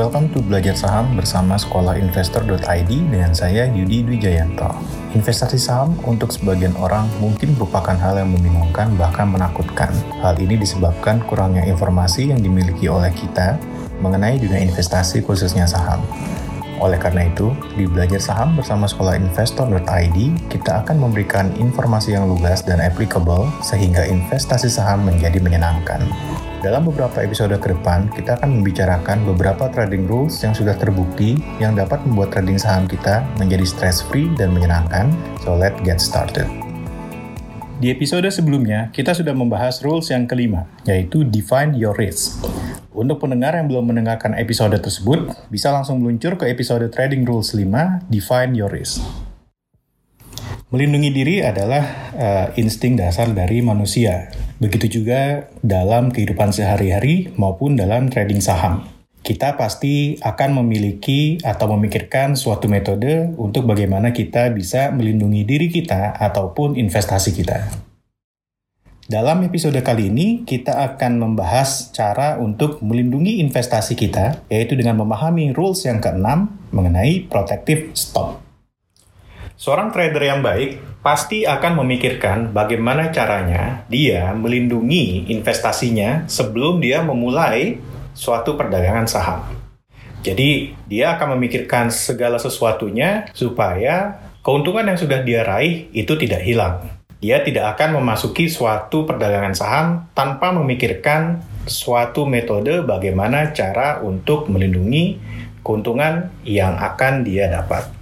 welcome to Belajar Saham bersama Sekolah Investor.id dengan saya Yudi Dwijayanto. Investasi saham untuk sebagian orang mungkin merupakan hal yang membingungkan bahkan menakutkan. Hal ini disebabkan kurangnya informasi yang dimiliki oleh kita mengenai dunia investasi khususnya saham. Oleh karena itu, di Belajar Saham bersama Sekolah Investor.id, kita akan memberikan informasi yang lugas dan applicable sehingga investasi saham menjadi menyenangkan. Dalam beberapa episode ke depan, kita akan membicarakan beberapa trading rules yang sudah terbukti yang dapat membuat trading saham kita menjadi stress-free dan menyenangkan. So let's get started. Di episode sebelumnya, kita sudah membahas rules yang kelima, yaitu define your risk. Untuk pendengar yang belum mendengarkan episode tersebut, bisa langsung meluncur ke episode Trading Rules 5, Define Your Risk. Melindungi diri adalah uh, insting dasar dari manusia. Begitu juga dalam kehidupan sehari-hari maupun dalam trading saham. Kita pasti akan memiliki atau memikirkan suatu metode untuk bagaimana kita bisa melindungi diri kita ataupun investasi kita. Dalam episode kali ini, kita akan membahas cara untuk melindungi investasi kita, yaitu dengan memahami rules yang keenam mengenai protective stop. Seorang trader yang baik pasti akan memikirkan bagaimana caranya dia melindungi investasinya sebelum dia memulai suatu perdagangan saham. Jadi, dia akan memikirkan segala sesuatunya supaya keuntungan yang sudah dia raih itu tidak hilang. Dia tidak akan memasuki suatu perdagangan saham tanpa memikirkan suatu metode bagaimana cara untuk melindungi keuntungan yang akan dia dapat.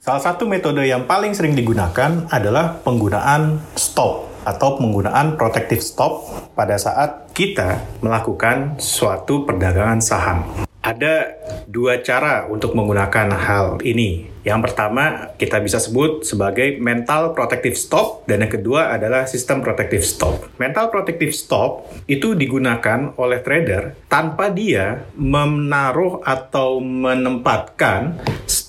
Salah satu metode yang paling sering digunakan adalah penggunaan stop atau penggunaan protective stop pada saat kita melakukan suatu perdagangan saham. Ada dua cara untuk menggunakan hal ini. Yang pertama, kita bisa sebut sebagai mental protective stop, dan yang kedua adalah sistem protective stop. Mental protective stop itu digunakan oleh trader tanpa dia menaruh atau menempatkan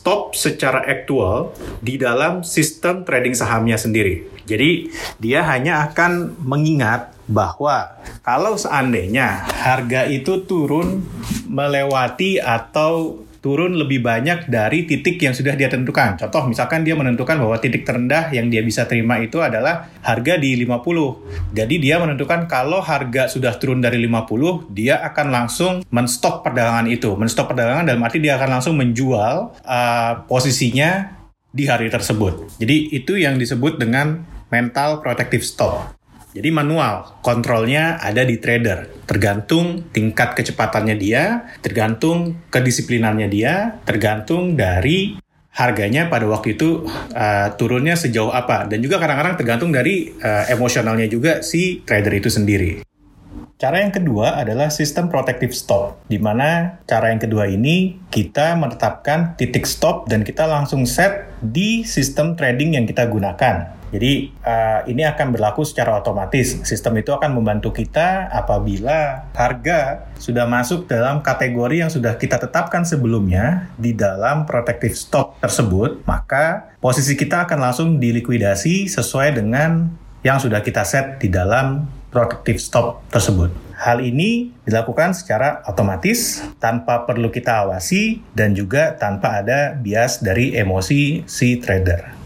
stop secara aktual di dalam sistem trading sahamnya sendiri. Jadi, dia hanya akan mengingat bahwa kalau seandainya harga itu turun melewati atau turun lebih banyak dari titik yang sudah dia tentukan. Contoh misalkan dia menentukan bahwa titik terendah yang dia bisa terima itu adalah harga di 50. Jadi dia menentukan kalau harga sudah turun dari 50, dia akan langsung menstop perdagangan itu. Menstop perdagangan dalam arti dia akan langsung menjual uh, posisinya di hari tersebut. Jadi itu yang disebut dengan mental protective stop. Jadi manual, kontrolnya ada di trader. Tergantung tingkat kecepatannya dia, tergantung kedisiplinannya dia, tergantung dari harganya pada waktu itu uh, turunnya sejauh apa. Dan juga kadang-kadang tergantung dari uh, emosionalnya juga si trader itu sendiri. Cara yang kedua adalah sistem protective stop, di mana cara yang kedua ini kita menetapkan titik stop dan kita langsung set di sistem trading yang kita gunakan. Jadi uh, ini akan berlaku secara otomatis. Sistem itu akan membantu kita apabila harga sudah masuk dalam kategori yang sudah kita tetapkan sebelumnya di dalam protective stock tersebut, maka posisi kita akan langsung dilikuidasi sesuai dengan yang sudah kita set di dalam protective stop tersebut. Hal ini dilakukan secara otomatis tanpa perlu kita awasi dan juga tanpa ada bias dari emosi si trader.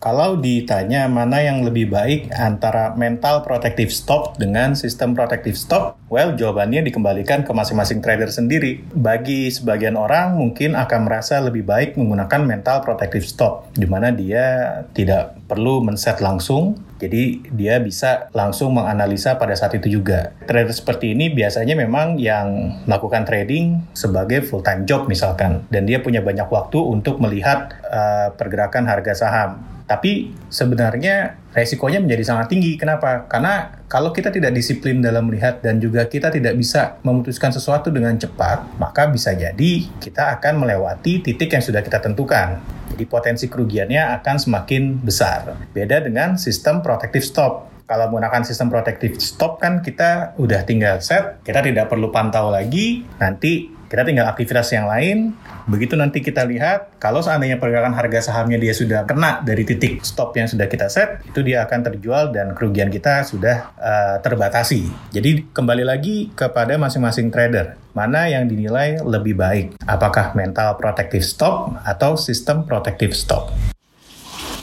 Kalau ditanya mana yang lebih baik antara mental protective stop dengan sistem protective stop, well jawabannya dikembalikan ke masing-masing trader sendiri. Bagi sebagian orang mungkin akan merasa lebih baik menggunakan mental protective stop, di mana dia tidak perlu men-set langsung, jadi dia bisa langsung menganalisa pada saat itu juga. Trader seperti ini biasanya memang yang melakukan trading sebagai full time job misalkan, dan dia punya banyak waktu untuk melihat uh, pergerakan harga saham tapi sebenarnya resikonya menjadi sangat tinggi. Kenapa? Karena kalau kita tidak disiplin dalam melihat dan juga kita tidak bisa memutuskan sesuatu dengan cepat, maka bisa jadi kita akan melewati titik yang sudah kita tentukan. Jadi potensi kerugiannya akan semakin besar. Beda dengan sistem protective stop kalau menggunakan sistem protective stop kan kita udah tinggal set, kita tidak perlu pantau lagi, nanti Kita tinggal aktivitas yang lain, begitu nanti kita lihat, kalau seandainya pergerakan harga sahamnya dia sudah kena dari titik stop yang sudah kita set, itu dia akan terjual dan kerugian kita sudah uh, terbatasi. Jadi kembali lagi kepada masing-masing trader, mana yang dinilai lebih baik, apakah mental protective stop atau sistem protective stop.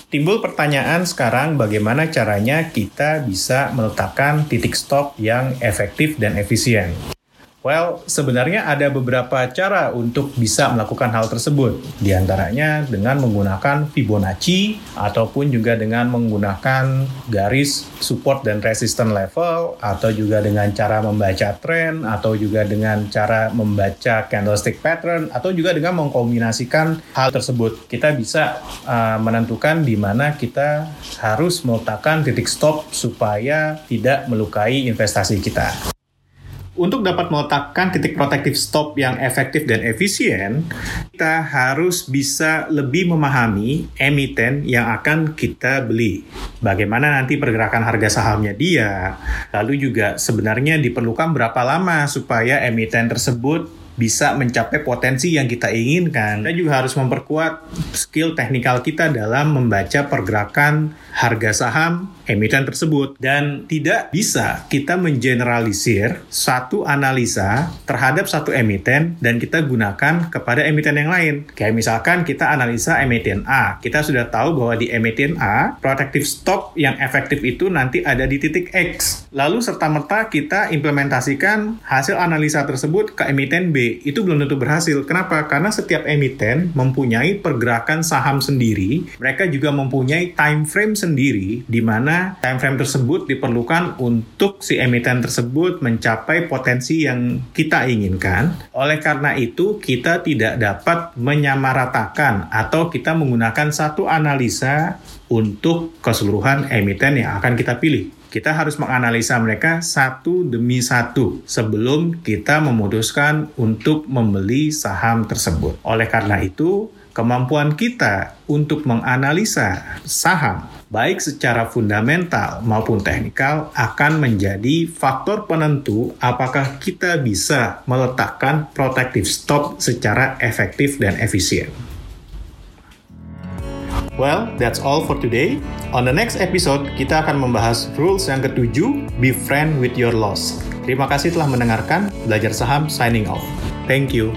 Timbul pertanyaan sekarang bagaimana caranya kita bisa meletakkan titik stop yang efektif dan efisien. Well, sebenarnya ada beberapa cara untuk bisa melakukan hal tersebut. Di antaranya dengan menggunakan Fibonacci ataupun juga dengan menggunakan garis support dan resistance level atau juga dengan cara membaca tren atau juga dengan cara membaca candlestick pattern atau juga dengan mengkombinasikan hal tersebut. Kita bisa uh, menentukan di mana kita harus meletakkan titik stop supaya tidak melukai investasi kita. Untuk dapat meletakkan titik protektif stop yang efektif dan efisien, kita harus bisa lebih memahami emiten yang akan kita beli. Bagaimana nanti pergerakan harga sahamnya dia, lalu juga sebenarnya diperlukan berapa lama supaya emiten tersebut bisa mencapai potensi yang kita inginkan. Kita juga harus memperkuat skill teknikal kita dalam membaca pergerakan harga saham emiten tersebut dan tidak bisa kita mengeneralisir satu analisa terhadap satu emiten dan kita gunakan kepada emiten yang lain. Kayak misalkan kita analisa emiten A, kita sudah tahu bahwa di emiten A protective stop yang efektif itu nanti ada di titik X. Lalu serta-merta kita implementasikan hasil analisa tersebut ke emiten B itu belum tentu berhasil. Kenapa? Karena setiap emiten mempunyai pergerakan saham sendiri. Mereka juga mempunyai time frame sendiri di mana time frame tersebut diperlukan untuk si emiten tersebut mencapai potensi yang kita inginkan. Oleh karena itu, kita tidak dapat menyamaratakan atau kita menggunakan satu analisa untuk keseluruhan emiten yang akan kita pilih kita harus menganalisa mereka satu demi satu sebelum kita memutuskan untuk membeli saham tersebut. Oleh karena itu, kemampuan kita untuk menganalisa saham, baik secara fundamental maupun teknikal, akan menjadi faktor penentu apakah kita bisa meletakkan protective stop secara efektif dan efisien. Well, that's all for today. On the next episode, kita akan membahas rules yang ketujuh, be friend with your loss. Terima kasih telah mendengarkan, belajar saham signing off. Thank you.